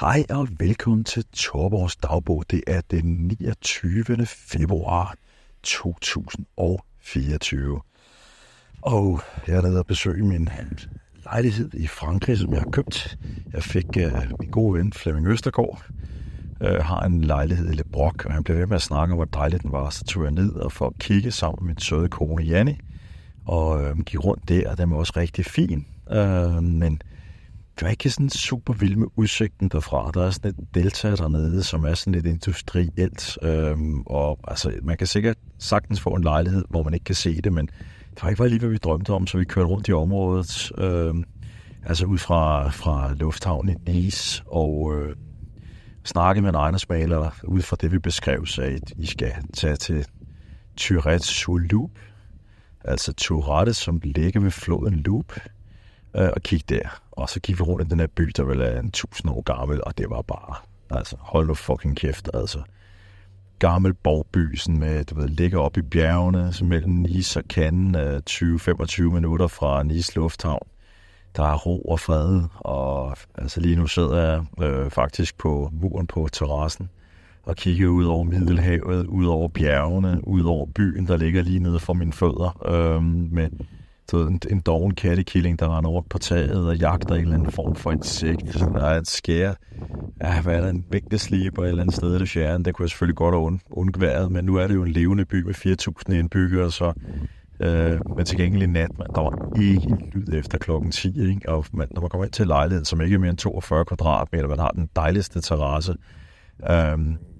Hej og velkommen til Torborgs dagbog. Det er den 29. februar 2024. Og jeg er nede og besøge min lejlighed i Frankrig, som jeg har købt. Jeg fik uh, min gode ven Flemming Østergaard, uh, har en lejlighed i Le Broc, og han blev ved med at snakke om, hvor dejlig den var. Så tog jeg ned og for at kigge sammen med min søde kone Janni, og uh, gik rundt der, og den var også rigtig fin. Uh, men du er ikke sådan super vild med udsigten derfra. Der er sådan et delta dernede, som er sådan lidt industrielt. Øhm, og altså, man kan sikkert sagtens få en lejlighed, hvor man ikke kan se det, men det var ikke bare lige, hvad vi drømte om, så vi kørte rundt i området. Øhm, altså ud fra, fra lufthavnen i Nice, og øh, snakke med en ejendomsmaler ud fra det, vi beskrev, så at I skal tage til Tourette sur altså Tourette, som ligger ved floden Loop, øh, og kigge der. Og så gik vi rundt i den her by, der vel er en tusind år gammel, og det var bare, altså, hold nu fucking kæft, altså. Gammel borgby, sådan med, du ved, ligger op i bjergene, så mellem Nice og Cannes, øh, 20-25 minutter fra Nice Lufthavn. Der er ro og fred, og altså lige nu sidder jeg øh, faktisk på muren på terrassen og kigger ud over Middelhavet, ud over bjergene, ud over byen, der ligger lige nede for mine fødder, øh, med du ved, en, en doven kattekilling, der render rundt på taget og jagter en eller anden form for insekt. Der er et skær. Ja, hvad er der? En bænkesliber et eller andet sted i det fjerne. Det kunne jeg selvfølgelig godt have und, undværet, men nu er det jo en levende by med 4.000 indbyggere, så øh, men til gengæld nat, man, der var ikke lyd efter klokken 10, ikke? og man, når man kommer ind til lejligheden, som ikke er mere end 42 kvadratmeter, man har den dejligste terrasse, øh,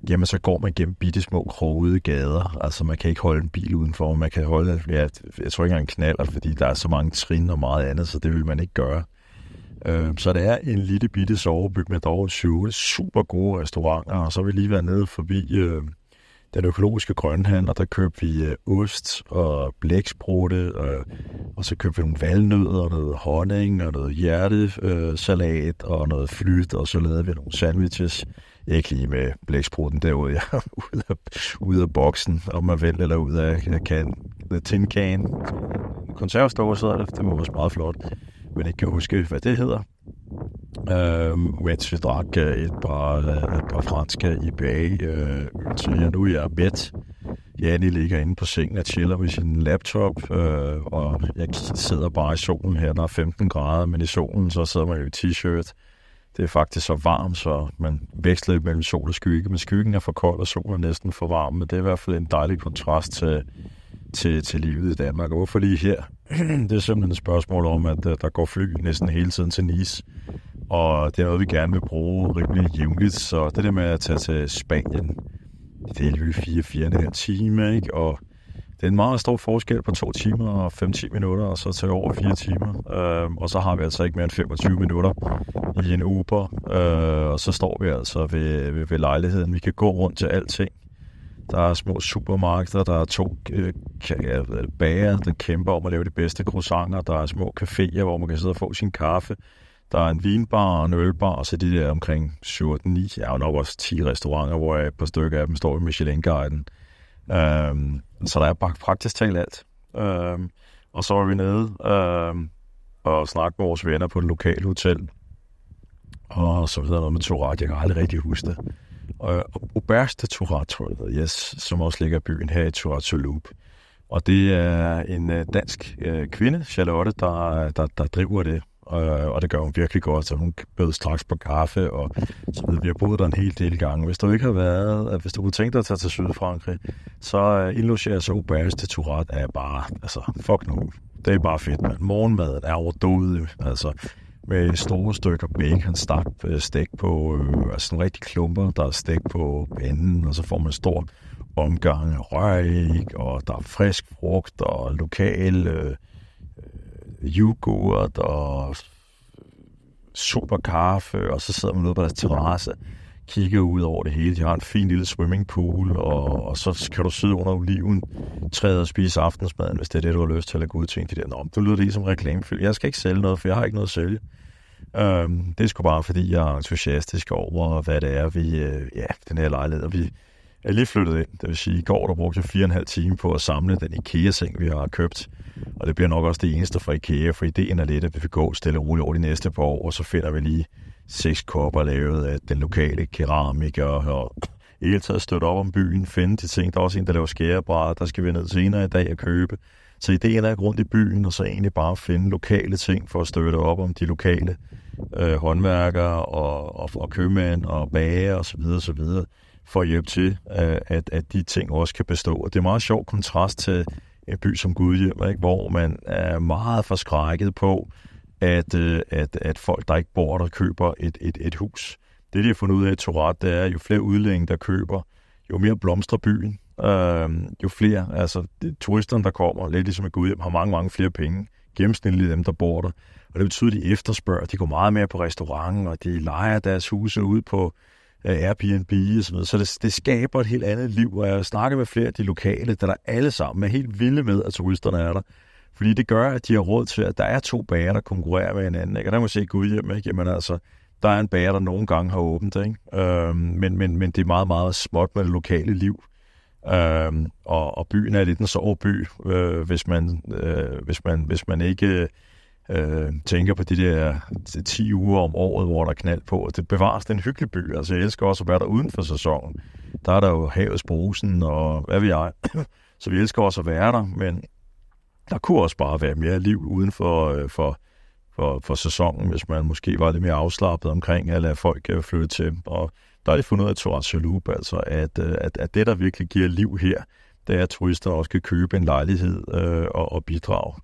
jamen så går man gennem bitte små krogede gader. Altså man kan ikke holde en bil udenfor, man kan holde, ja, jeg tror ikke engang en knaller, fordi der er så mange trin og meget andet, så det vil man ikke gøre. Øh, så det er en lille bitte sovebyg med dog super gode restauranter, og så vil vi lige være nede forbi øh, den økologiske grønhandler, der købte vi øh, ost og blæksprutte, og, og så købte vi nogle valnødder og noget honning og noget hjertesalat øh, og noget flyt, og så lavede vi nogle sandwiches. Ikke lige med blæksprutten derude, jeg ud ude af, ude af boksen, om man vil, eller ud af kan, tin can. Konservestove sidder der, det var også meget flot, men ikke kan huske, hvad det hedder. Øh, mens vi drak øh, et par, øh, et par franske IPA, øh, så jeg nu er jeg bedt. Janne ligger inde på sengen og chiller med sin laptop, øh, og jeg sidder bare i solen her, der er 15 grader, men i solen så sidder man jo i t-shirt. Det er faktisk så varmt, så man veksler mellem sol og skygge, men skyggen er for kold, og solen er næsten for varm, men det er i hvert fald en dejlig kontrast til, til, til livet i Danmark. Og hvorfor lige her? det er simpelthen et spørgsmål om, at øh, der går fly næsten hele tiden til Nice, og det er noget, vi gerne vil bruge rimelig jævnligt, så det der med at tage til Spanien, det er lige 4-4,5 timer, ikke? Og det er en meget stor forskel på 2 timer og 5-10 minutter, og så til over 4 timer. Øh, og så har vi altså ikke mere end 25 minutter i en Uber, øh, og så står vi altså ved, ved, ved lejligheden. Vi kan gå rundt til alting. Der er små supermarkeder, der er to øh, bager, der kæmper om at lave de bedste croissanter. Der er små caféer, hvor man kan sidde og få sin kaffe. Der er en vinbar og en ølbar, og så de der omkring 7-9, ja, og nok også 10 restauranter, hvor et par stykker af dem står i Michelin-guiden. Øhm, så der er bare praktisk talt alt. Øhm, og så var vi nede øhm, og snakkede med vores venner på et lokalt hotel. Og så videre noget med Tourette. Jeg kan aldrig rigtig huske det. Og Auberge de Tourette, tror jeg, yes, som også ligger i byen her i Tourette Loop. Og det er en øh, dansk øh, kvinde, Charlotte, der, der, der driver det og, og det gør hun virkelig godt, så hun bød straks på kaffe, og så videre. Vi har boet der en hel del gange. Hvis du ikke har været, hvis du kunne tænke dig at tage til Sydfrankrig, så uh, indlogerer så Auberge til Tourette er bare, altså, fuck nu. Det er bare fedt, man. Morgenmaden er overdådig, altså med store stykker bacon, stak, øh, stik på, øh, altså sådan rigtig klumper, der er stik på panden, og så får man stor omgang røg, og der er frisk frugt og lokal øh, yoghurt og super kaffe, og så sidder man ude på deres terrasse, kigger ud over det hele. De har en fin lille swimmingpool, og, og så kan du sidde under oliven, træde og spise aftensmaden, hvis det er det, du har lyst til at gå ud til de der. Nå, du lyder lige som reklamefilm. Jeg skal ikke sælge noget, for jeg har ikke noget at sælge. Um, det er sgu bare, fordi jeg er entusiastisk over, hvad det er, vi, uh, ja, den her lejlighed, vi er lige flyttet ind. Det vil sige, i går der brugte jeg fire og en halv time på at samle den IKEA-seng, vi har købt. Og det bliver nok også det eneste fra IKEA, for ideen er lidt, at vi vil gå stille og roligt over de næste par år, og så finder vi lige seks kopper lavet af den lokale keramiker, og i hele taget støtte op om byen, finde de ting. Der er også en, der laver skærebræt, der skal vi ned senere i dag at købe. Så ideen er at rundt i byen, og så egentlig bare finde lokale ting for at støtte op om de lokale øh, håndværkere og, og, og købmænd og bager osv. videre for at hjælpe til, øh, at, at de ting også kan bestå. Og det er meget sjov kontrast til en by som Gudhjem, ikke? hvor man er meget forskrækket på, at, øh, at, at folk, der ikke bor der, køber et, et, et hus. Det, de har fundet ud af i Tourette, det er, jo flere udlændinge, der køber, jo mere blomstrer byen. Øh, jo flere, altså det, turisterne, der kommer, lidt ligesom i Gudhjem, har mange, mange flere penge. Gennemsnitligt dem, der bor der. Og det betyder, at de efterspørger, de går meget mere på restaurant, og de leger deres huse ud på Airbnb og sådan noget. Så det, det skaber et helt andet liv, og jeg snakker med flere af de lokale, der er alle sammen er helt vilde med, at turisterne er der. Fordi det gør, at de har råd til, at der er to bager, der konkurrerer med hinanden. Ikke? Og der må se Gud hjem, ikke? Jamen altså, der er en bager, der nogle gange har åbent, ikke? Øhm, men, men, men det er meget, meget småt med det lokale liv. Øhm, og, og byen er lidt en soveby, øh, hvis, man, øh, hvis, man, hvis man ikke øh, tænker på de der øh, 10 uger om året, hvor der er knald på. Det bevares den hyggelig by. Altså, jeg elsker også at være der uden for sæsonen. Der er der jo havets brusen, og hvad ved jeg. Så vi elsker også at være der, men der kunne også bare være mere liv uden for, øh, for, for, for sæsonen, hvis man måske var lidt mere afslappet omkring at lade folk øh, flytte til. Og der er det fundet ud af Torrent Chaloup, altså at, øh, at, at det, der virkelig giver liv her, det er, at turister også kan købe en lejlighed øh, og, og bidrage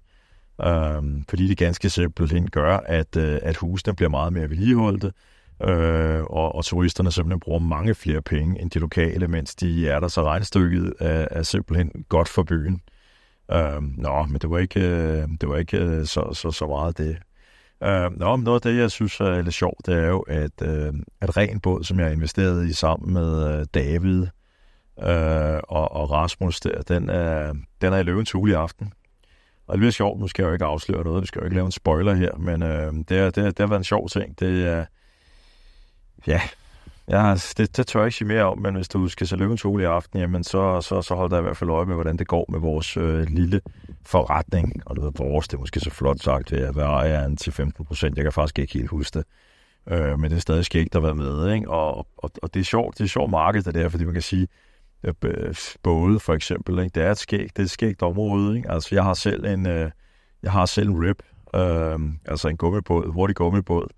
øh, fordi det ganske simpelthen gør, at, øh, at husene bliver meget mere vedligeholdte, øh, og, og turisterne simpelthen bruger mange flere penge end de lokale, mens de er der, så regnstykket er, er simpelthen godt for byen. Øh, nå, men det var ikke, øh, det var ikke øh, så, så, så meget det. Uh, nå, men noget af det, jeg synes er lidt sjovt, det er jo, at, uh, at Ren Båd, som jeg har investeret i sammen med uh, David uh, og, og Rasmus, der, den, er, den er i løvens hule i aften. Og det bliver sjovt, nu skal jeg jo ikke afsløre noget, vi skal jo ikke lave en spoiler her, men øh, det, er, det, det har været en sjov ting. Det er, ja, ja det, det tør jeg ikke sige mere om, men hvis du skal se Løvens Hule i aften, jamen så, så, så hold der i hvert fald øje med, hvordan det går med vores øh, lille forretning. Og det er vores, det er måske så flot sagt, at være ejer til 15 procent. Jeg kan faktisk ikke helt huske det. Øh, men det er stadig skægt at være med, ikke? Og, og, og det er sjovt, det er sjovt marked, det der, fordi man kan sige, Øh, både for eksempel. Ikke? Det er et skægt, det er et skægt område. Ikke? Altså, jeg har selv en, øh, jeg har selv en rip, øh, altså en gummibåd, hurtig gummibåd.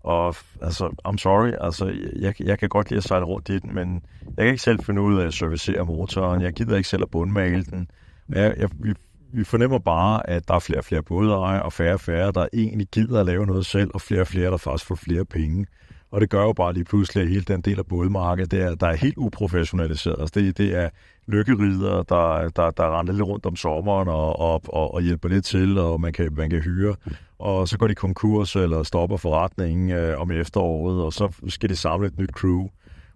Og altså, I'm sorry, altså, jeg, jeg kan godt lide at sejle rundt i den, men jeg kan ikke selv finde ud af at servicere motoren. Jeg gider ikke selv at bundmale den. Jeg, jeg, vi, vi fornemmer bare, at der er flere og flere bådejere, og færre og færre, der egentlig gider at lave noget selv, og flere og flere, der faktisk får flere penge. Og det gør jo bare lige pludselig, at hele den del af bådmarkedet, der, der er helt uprofessionaliseret. Altså det, det er lykkeridere, der, der, der render lidt rundt om sommeren og, og, og, og hjælper lidt til, og man kan, man kan hyre. Og så går de konkurs eller stopper forretningen øh, om efteråret, og så skal de samle et nyt crew.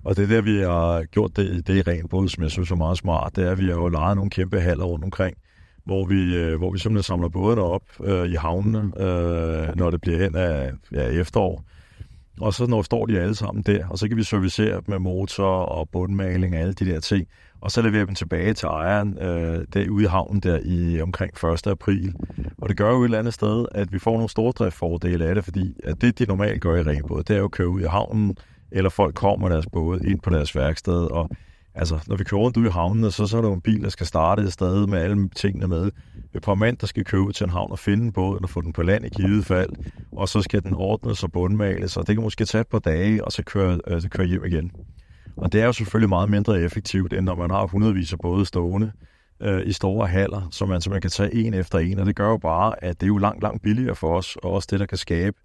Og det er der, vi har gjort det, det i ren båd, som jeg synes er meget smart. Det er, at vi har jo lejet nogle kæmpe haller rundt omkring, hvor vi, øh, hvor vi simpelthen samler bådene op øh, i havnene, øh, når det bliver hen af ja, efterår og så når står de alle sammen der, og så kan vi servicere dem med motor og bundmaling og alle de der ting. Og så leverer vi dem tilbage til ejeren øh, der ude i havnen der i omkring 1. april. Og det gør jo et eller andet sted, at vi får nogle stordriftsfordele af det, fordi at det, de normalt gør i ringbåde, det er jo at køre ud i havnen, eller folk kommer deres båd ind på deres værksted, og Altså, når vi kører rundt ud i havnen, så, så er der jo en bil, der skal starte et sted med alle tingene med. Et par mand, der skal købe til en havn og finde båden og få den på land i givet fald. Og så skal den ordnes og bundmales, og det kan måske tage et par dage, og så køre, øh, køre hjem igen. Og det er jo selvfølgelig meget mindre effektivt, end når man har hundredvis af både stående øh, i store haller, som man man kan tage en efter en. Og det gør jo bare, at det er jo langt, langt billigere for os, og også det, der kan skabe,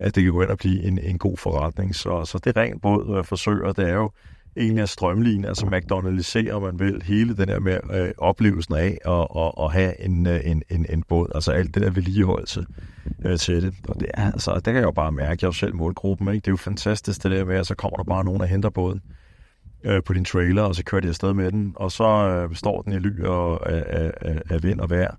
at det kan gå ind og blive en, en god forretning. Så, så det rent båd øh, forsøger, det er jo egentlig at strømligne, altså McDonald'isere, man vil, hele den her med øh, oplevelsen af at, og, at have en, øh, en, en, en båd, altså alt det der vedligeholdelse øh, til det. Og det, er, altså, det kan jeg jo bare mærke, jeg er jo selv målgruppen, ikke? det er jo fantastisk det der med, at så kommer der bare nogen og henter båden øh, på din trailer, og så kører de afsted med den, og så øh, står den i ly og, af, af, af vind og vejr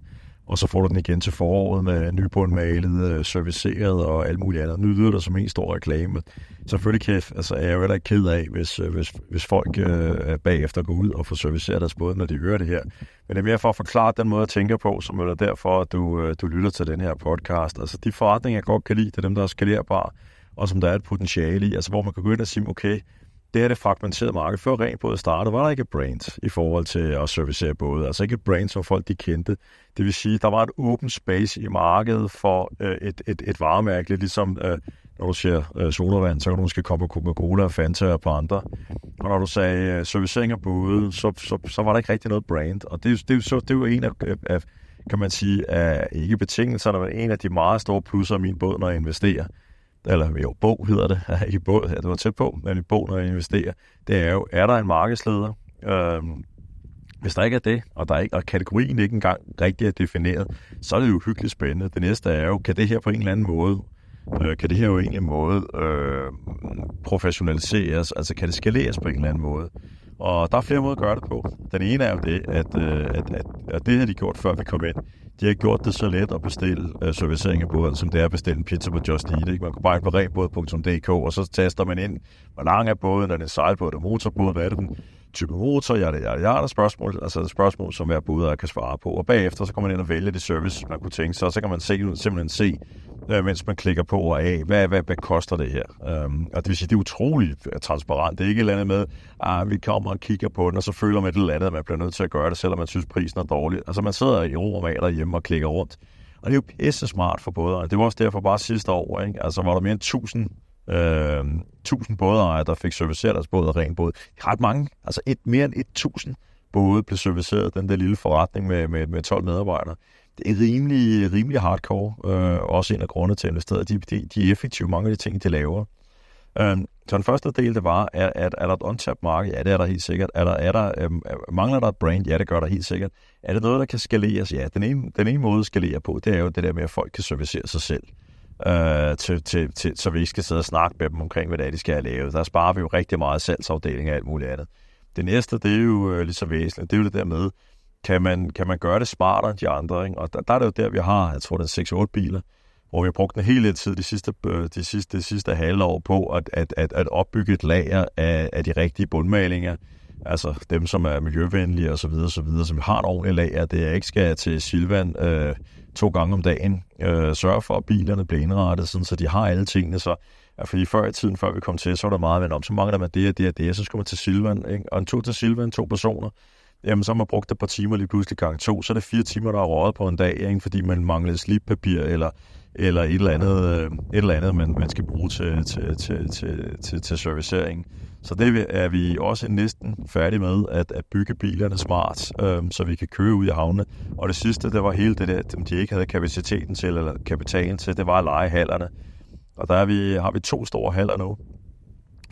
og så får du den igen til foråret med nybundmalet, øh, serviceret og alt muligt andet. Nu lyder det som en stor reklame. Selvfølgelig kan, altså, er jeg jo heller ikke ked af, hvis, øh, hvis, hvis folk øh, bagefter går ud og får serviceret deres båd, når de hører det her. Men det er mere for at forklare den måde, jeg tænker på, som er derfor, at du, øh, du lytter til den her podcast. Altså de forretninger, jeg godt kan lide, det er dem, der er skalerbare. og som der er et potentiale i, altså hvor man kan gå ind og sige, okay, det her det fragmenterede marked. Før rent både startede, var der ikke et brand i forhold til at servicere både. Altså ikke et brand, som folk de kendte. Det vil sige, der var et åbent space i markedet for øh, et, et, et varemærke, lidt ligesom øh, når du siger øh, solvand, så kan du måske komme på Coca-Cola og Fanta og på andre. Og når du sagde øh, servicering af både, så, så, så var der ikke rigtig noget brand. Og det, det, så, det var en af, øh, af kan man sige, af ikke betingelserne, men en af de meget store plusser af min båd, når jeg investerer eller jo, bog hedder det, ikke bog, ja, det var tæt på, men i bog, når jeg investerer, det er jo, er der en markedsleder? Øhm, hvis der ikke er det, og, der er ikke, og kategorien ikke engang rigtig er defineret, så er det jo hyggeligt spændende. Det næste er jo, kan det her på en eller anden måde, øh, kan det her jo egentlig måde øh, professionaliseres, altså kan det skaleres på en eller anden måde? Og der er flere måder at gøre det på. Den ene er jo det, at, øh, at, at, at det har de gjort, før vi kom ind. De har gjort det så let at bestille øh, servicering af båden, som det er at bestille en pizza på Just Eat. Ikke? Man kan bare ind på rebåd.dk, og så taster man ind, hvor lang er båden, er det en sejlbåd, er motorbåd, hvad er det den type motor, ja, har ja, der spørgsmål, altså et spørgsmål, som hver båd kan svare på. Og bagefter, så kommer man ind og vælge det service, man kunne tænke sig, og så kan man se, simpelthen se, øh, mens man klikker på og af, hvad, hvad, hvad koster det her? Øhm, og det vil sige, det er utroligt øh, transparent. Det er ikke et eller andet med, at ah, vi kommer og kigger på den, og så føler man et eller andet, at man bliver nødt til at gøre det, selvom man synes, prisen er dårlig. Altså man sidder i ro og mag derhjemme og klikker rundt. Og det er jo pisse smart for båderne. Det var også derfor bare sidste år, ikke? Altså var der mere end 1000 øh, 1000 bådejere, der fik serviceret deres båd og ren båd. Ret mange, altså et, mere end 1000 både blev serviceret, den der lille forretning med, med, med 12 medarbejdere rimelig, rimelig hardcore. Øh, også en af grundene til at investere. De, de, de er effektive, mange af de ting, de laver. Øh, så den første del, det var, er, er, er der et untapped marked? Ja, det er der helt sikkert. Er der, er der, øh, mangler der et brand? Ja, det gør der helt sikkert. Er det noget, der kan skaleres? Ja, den ene, den ene måde at skalere på, det er jo det der med, at folk kan servicere sig selv. Øh, til, til, til, så vi ikke skal sidde og snakke med dem omkring, hvad det er, de skal have lavet. Der sparer vi jo rigtig meget salgsafdeling og alt muligt andet. Det næste, det er jo øh, lige så væsentligt. Det er jo det der med, kan man, kan man gøre det smartere end de andre. Ikke? Og der, der er det jo der, vi har, jeg tror, det er 6-8 biler, hvor vi har brugt en hel del tid de sidste, øh, de sidste, de sidste halvår på at, at, at, at opbygge et lager af, af de rigtige bundmalinger. Altså dem, som er miljøvenlige og så videre, så videre, som har et ordentligt lager. Det jeg ikke skal til Silvan øh, to gange om dagen. Øh, sørge for, at bilerne bliver indrettet, sådan, så de har alle tingene. Så Ja, fordi før i tiden, før vi kom til, så var der meget, men om så mangler man det og det og det, så skulle man til Silvan, ikke? og en tur til Silvan, to personer, jamen så har man brugt et par timer lige pludselig gang to, så er det fire timer, der er røget på en dag, ikke? fordi man manglede slippapir eller, eller et eller andet, øh, et eller andet man, man skal bruge til, til, til, til, til, til servicering. Så det er vi også næsten færdige med, at, at bygge bilerne smart, øh, så vi kan køre ud i havne. Og det sidste, det var hele det der, de ikke havde kapaciteten til, eller kapitalen til, det var at lege hallerne. Og der er vi, har vi to store haller nu,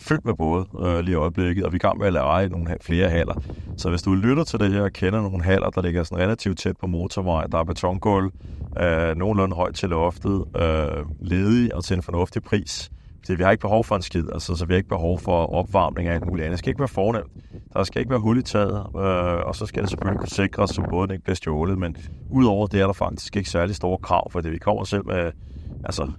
fyldt med både øh, lige i øjeblikket, og vi er i gang med at lege nogle flere haller. Så hvis du lytter til det her og kender nogle haller, der ligger sådan relativt tæt på motorvej, der er betongulv, øh, nogenlunde højt til loftet, øh, ledig og til en fornuftig pris, fordi vi har ikke behov for en skid, altså, så vi har ikke behov for opvarmning af alt muligt andet. Det skal ikke være fornemt. Der skal ikke være hul i taget, øh, og så skal det selvfølgelig kunne sikres, så båden ikke bliver stjålet. Men udover det er der faktisk ikke særlig store krav, for det vi kommer selv med altså,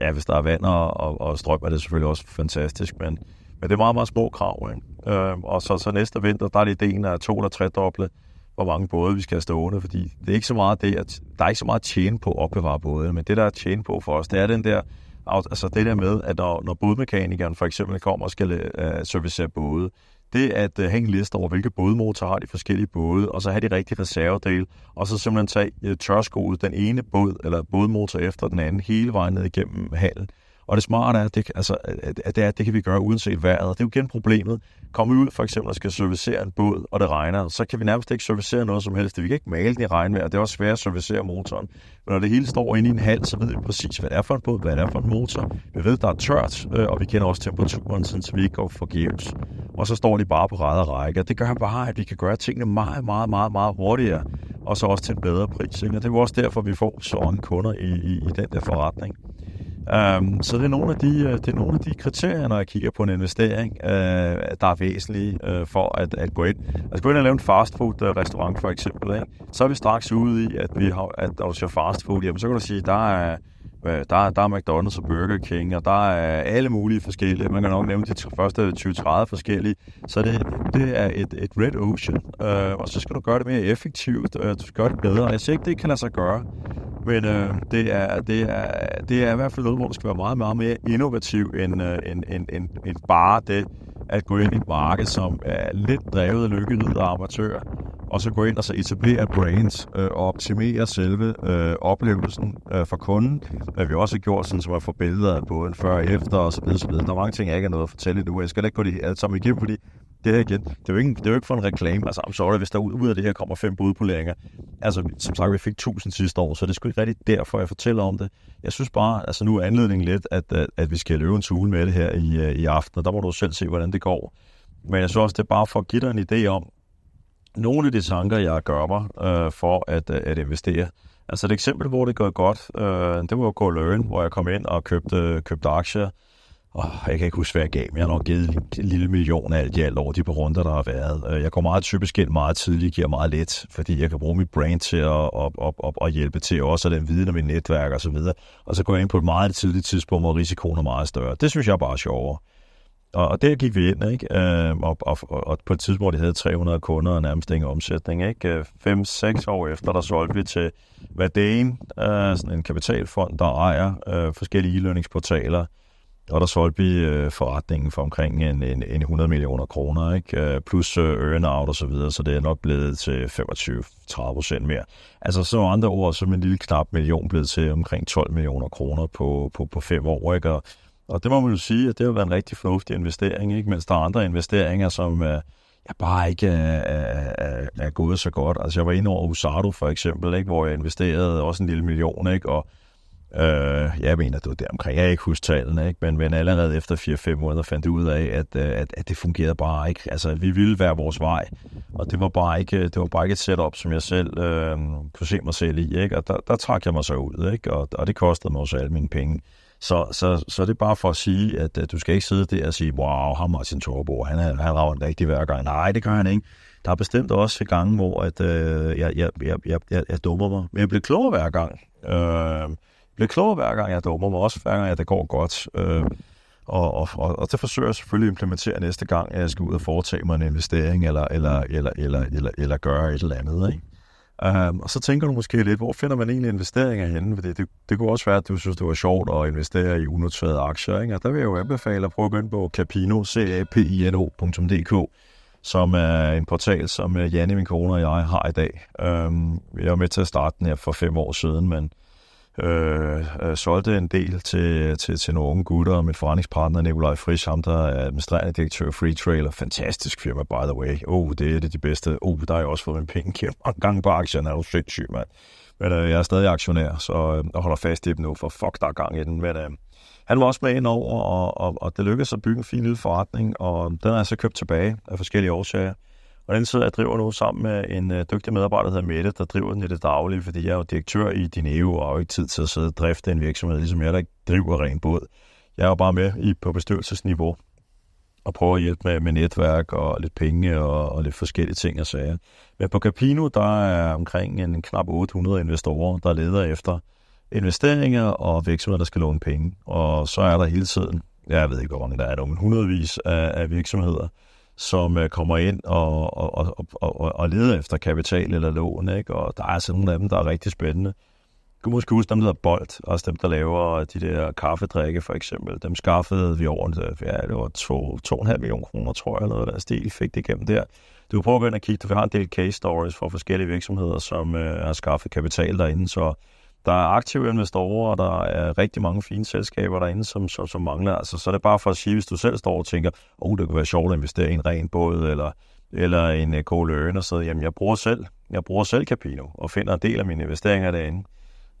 ja, hvis der er vand og, og, og strøm, er det selvfølgelig også fantastisk, men, men det er meget, meget små krav. Ikke? Øh, og så, så næste vinter, der er det ideen af to eller tre doble, hvor mange både vi skal have stående, fordi det er ikke så meget det, at der er ikke så meget at tjene på at opbevare både, men det, der er at tjene på for os, det er den der, altså det der med, at når, når bådmekanikeren for eksempel kommer og skal øh, servicere både, det at uh, have en liste over, hvilke bådmotorer har de forskellige både, og så have de rigtige reservedele, og så simpelthen tage uh, tørskoet den ene båd eller bådmotor efter den anden hele vejen ned igennem halen. Og det smarte er, at det, altså, at det, er, at det kan vi gøre uanset vejret. Det er jo igen problemet. Kommer vi ud for eksempel og skal servicere en båd, og det regner, så kan vi nærmest ikke servicere noget som helst. Vi kan ikke male den i regnvejr, det er også svært at servicere motoren. Men når det hele står inde i en hal, så ved vi præcis, hvad det er for en båd, hvad det er for en motor. Vi ved, der er tørt, øh, og vi kender også temperaturen, så vi ikke går forgæves. Og så står de bare på ræd og række. Det gør bare, at vi kan gøre tingene meget, meget, meget, meget hurtigere, og så også til en bedre pris. Ikke? Og det er også derfor, vi får så mange kunder i, i, i den der forretning. Um, så det er, nogle af de, øh, det er nogle af de kriterier, når jeg kigger på en investering, uh, der er væsentlige uh, for at, at gå ind. Altså gå ind og lave en fastfood-restaurant for eksempel, ikke? så er vi straks ude i, at, vi har, at når du siger fastfood, jamen, så kan du sige, der er, der, der er McDonald's og Burger King, og der er alle mulige forskellige. Man kan nok nævne de første 20-30 forskellige. Så det, det er et, et red ocean, uh, og så skal du gøre det mere effektivt, og du skal gøre det bedre. Jeg siger ikke, det kan lade sig gøre, men øh, det, er, det, er, det er i hvert fald noget, hvor du skal være meget, meget mere innovativ end, øh, end, end, end, end bare det at gå ind i et marked, som er lidt drevet af lykkelyd og amatører, og så gå ind og så etablere brands øh, og optimere selve øh, oplevelsen øh, for kunden. Hvad vi også har gjort, sådan, som at få billeder af både før og efter og så videre, så videre. Der er mange ting, jeg ikke har noget at fortælle nu. Jeg skal ikke gå det alt sammen igennem, fordi det her igen, det er jo ikke, det er jo ikke for en reklame. Altså, I'm sorry, hvis der ud af det her kommer fem budpoleringer. Altså, som sagt, vi fik 1000 sidste år, så det er sgu ikke rigtigt derfor, jeg fortæller om det. Jeg synes bare, altså nu er anledningen lidt, at, at, at vi skal løbe en tule med det her i, øh, i aften, og der må du selv se, hvordan det går. Men jeg synes også, det er bare for at give dig en idé om, nogle af de tanker, jeg gør mig øh, for at, øh, at investere. Altså et eksempel, hvor det går godt, øh, det var Go Learn, hvor jeg kom ind og købte, købte aktier Oh, jeg kan ikke huske, hvad jeg gav, men jeg har nok givet en lille million af alt i alt over de par runder, der har været. Øh, jeg går meget typisk ind meget tidligt, giver meget let, fordi jeg kan bruge mit brand til at, op, op, op, at hjælpe til også, og den viden om mit netværk og så videre. Og så går jeg ind på et meget tidligt tidspunkt, hvor risikoen er meget større. Det synes jeg er bare sjovere. Og, og der gik vi ind, ikke? Øh, og, og, og, på et tidspunkt, hvor de havde 300 kunder og nærmest ingen omsætning, ikke? Øh, 5-6 år efter, der solgte vi til Verdane, øh, sådan en kapitalfond, der ejer øh, forskellige e-learningsportaler, og der solgte vi øh, forretningen for omkring en, en, en 100 millioner kroner, ikke? Øh, plus øh, earn-out og så videre, så det er nok blevet til 25-30 procent mere. Altså så andre ord, så en lille knap million blevet til omkring 12 millioner kroner på, på, på fem år, ikke? Og, og det må man jo sige, at det har været en rigtig fornuftig investering, ikke? mens der er andre investeringer, som øh, jeg bare ikke er, er, er gået så godt. Altså jeg var inde over Usado for eksempel, ikke? hvor jeg investerede også en lille million, ikke? og Øh, jeg mener, det var deromkring. Jeg kan ikke huske tallene, ikke? Men, men allerede efter 4-5 måneder fandt jeg ud af, at, øh, at, at det fungerede bare ikke. Altså, vi ville være vores vej, og det var bare ikke, det var bare ikke et setup, som jeg selv øh, kunne se mig selv i. Ikke? Og der, der trak jeg mig så ud, ikke? Og, og det kostede mig også alle mine penge. Så, så, så det er bare for at sige, at, at du skal ikke sidde der og sige, wow, ham Martin Thorborg, han, han rager en rigtig hver gang. Nej, det gør han ikke. Der er bestemt også gange, hvor at, øh, jeg, jeg, jeg, jeg, jeg, jeg dummer mig. Men jeg bliver klogere hver gang. Øh, bliver klogere hver gang, jeg dummer mig, også hver gang, at det går godt. Øh, og, og, og, og det forsøger jeg selvfølgelig at implementere næste gang, at jeg skal ud og foretage mig en investering, eller, eller, eller, eller, eller, eller gøre et eller andet. Ikke? Um, og så tænker du måske lidt, hvor finder man egentlig investeringer henne? Fordi det, det kunne også være, at du synes, det var sjovt at investere i unoterede aktier. Ikke? Og der vil jeg jo anbefale at prøve at gå ind på Capino, capino.dk, som er en portal, som øh, Janne, min kone og jeg har i dag. Um, jeg var med til at starte den her for fem år siden, men øh, øh, solgte en del til, til, til nogle unge gutter, og min forretningspartner Nikolaj Frisch, ham der er administrerende direktør Free Trailer, fantastisk firma by the way, oh, det er det de bedste, oh, der har jeg også fået min penge gennem mange gange på aktierne, er jo sindssyg, mand. Men øh, jeg er stadig aktionær, så øh, jeg holder fast i dem nu, for fuck, der er gang i den, men øh, han var også med ind over, og, og, og det lykkedes at bygge en fin lille forretning, og den har jeg så købt tilbage af forskellige årsager. Og den sidder jeg driver nu sammen med en øh, dygtig medarbejder, der hedder Mette, der driver den i det daglige, fordi jeg er jo direktør i Dineo og har jo ikke tid til at sidde og drifte en virksomhed, ligesom jeg, der ikke driver ren båd. Jeg er jo bare med i, på bestyrelsesniveau og prøver at hjælpe med, med netværk og lidt penge og, og lidt forskellige ting og sager. Men på Capino, der er omkring en knap 800 investorer, der leder efter investeringer og virksomheder, der skal låne penge. Og så er der hele tiden, jeg ved ikke, hvor mange der er, men hundredvis af, af virksomheder, som øh, kommer ind og, og, og, og, og leder efter kapital eller lån, ikke? og der er sådan nogle af dem, der er rigtig spændende. Du kan måske huske dem, der hedder Bolt, også dem, der laver de der kaffedrikke for eksempel. Dem skaffede vi over, øh, ja, det var 2,5 millioner kroner, tror jeg, eller noget der stil, fik det igennem der. Du kan prøve at gå ind og kigge, vi har en del case stories for forskellige virksomheder, som øh, har skaffet kapital derinde, så der er aktive investorer, og der er rigtig mange fine selskaber derinde, som, som, som mangler. Altså, så er det bare for at sige, hvis du selv står og tænker, oh, det kunne være sjovt at investere i en ren båd, eller, eller en øh, uh, cold og så jamen, jeg bruger selv, jeg bruger selv Capino, og finder en del af mine investeringer derinde.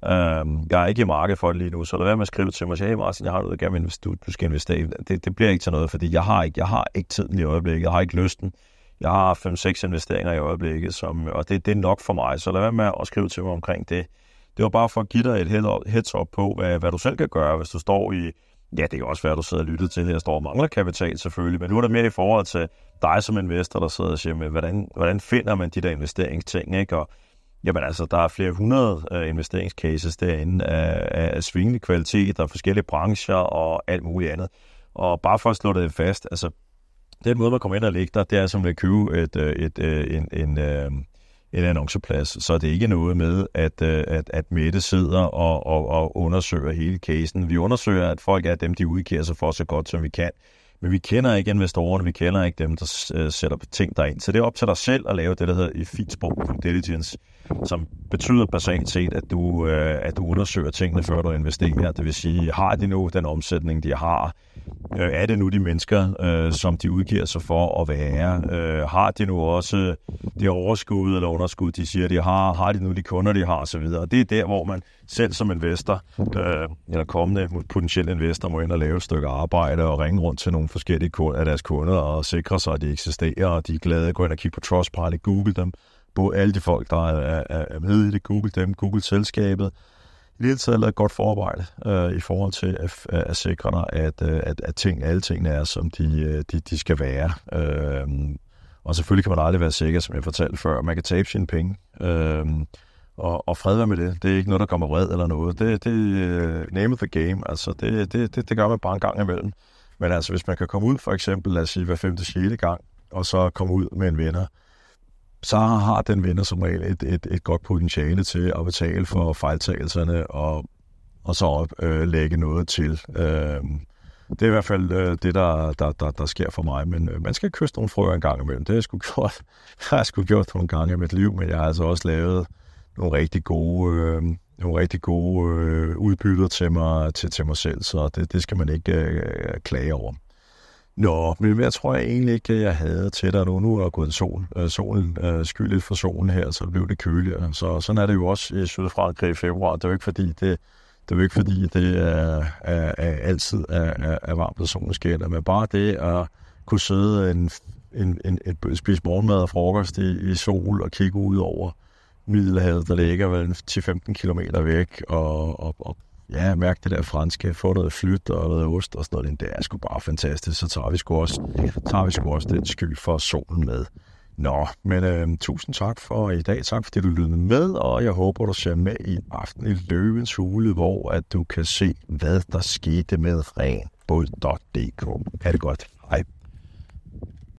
Um, jeg er ikke i markedet for det lige nu, så lad være med at skrive til mig, hey Martin, jeg har noget, gerne du, du skal investere det, det bliver ikke til noget, fordi jeg har ikke, jeg har ikke tiden i øjeblikket, jeg har ikke lysten. Jeg har 5-6 investeringer i øjeblikket, som, og det, det er nok for mig, så lad være med at skrive til mig omkring det. Det var bare for at give dig et heads up på, hvad, hvad du selv kan gøre, hvis du står i... Ja, det kan også være, at du sidder og lytter til, her, jeg står og mangler kapital selvfølgelig, men nu er det mere i forhold til dig som investor, der sidder og siger, med, hvordan, hvordan finder man de der investeringsting, ikke? Og Jamen altså, der er flere hundrede uh, investeringscases derinde af, af svingende kvalitet, der er forskellige brancher og alt muligt andet. Og bare for at slå det fast, altså, den måde, man kommer ind og lægger der, det er som at købe et, øh, et, et, en, en, en, annonceplads. Så er det ikke noget med, at, øh, at, at Mette sidder og, og, og undersøger hele casen. Vi undersøger, at folk er dem, de udgiver sig for så godt, som vi kan. Men vi kender ikke investorerne, vi kender ikke dem, der øh, sætter ting derind. Så det er op til dig selv at lave det, der hedder i fint sprog due diligence, som betyder basalt set, at du, øh, at du undersøger tingene, før du investerer. Det vil sige, har de nu den omsætning, de har? Øh, er det nu de mennesker, øh, som de udgiver sig for at være? Øh, har de nu også det overskud eller underskud, de siger, de har? Har de nu de kunder, de har osv.? Og det er der, hvor man selv som investor, øh, eller kommende potentielle investor, må ind og lave et stykke arbejde og ringe rundt til nogle forskellige af deres kunder og sikre sig, at de eksisterer, og de er glade. Gå ind og kigge på Trustpilot, google dem. Både alle de folk, der er, er, er med i det, google dem, google selskabet, i det hele taget lavet godt forarbejde øh, i forhold til at, at sikre dig, at, øh, at, at ting, alle tingene er, som de, øh, de, de skal være. Øh, og selvfølgelig kan man aldrig være sikker, som jeg fortalte før. Man kan tabe sine penge. Øh, og, og fred være med det. Det er ikke noget, der kommer vred eller noget. Det, det er uh, name of the game. Altså, det, det, det, det gør man bare en gang imellem. Men altså, hvis man kan komme ud for eksempel, lad os sige, hver femte, sjette gang, og så komme ud med en vinder, så har den vinder som regel et, et, et godt potentiale til at betale for fejltagelserne og, og så op, øh, lægge noget til. Øh, det er i hvert fald øh, det, der, der, der, der sker for mig. Men øh, man skal kysse nogle frøer en gang imellem. Det har jeg sgu gjort, jeg har sgu gjort nogle gange i mit liv, men jeg har altså også lavet nogle rigtig gode, øh, nogle rigtig gode øh, udbytter til mig, til, til mig selv, så det, det skal man ikke øh, klage over. Nå, men jeg tror jeg egentlig ikke, jeg havde til dig nu. Nu er der gået sol. Øh, solen øh, lidt for solen her, så blev det køligere. Så sådan er det jo også i Sydfrankrig i februar. Det er jo ikke fordi, det, det er jo ikke fordi, det øh, er, er, er altid er, er, er varmt, og solen skælder. men bare det at kunne sidde en, en, en, en spise morgenmad og frokost i, i sol og kigge ud over Middelhavet, der ligger vel 10-15 km væk, og, og, og ja, mærke det der franske, få noget flyt og noget ost og sådan noget, det er sgu bare fantastisk, så tager vi sgu også, tager vi sgu også den skyld for solen med. Nå, men øh, tusind tak for i dag. Tak fordi du lyttede med, og jeg håber, du ser med i aften i Løvens Hule, hvor at du kan se, hvad der skete med renbod.dk. Ha' det godt.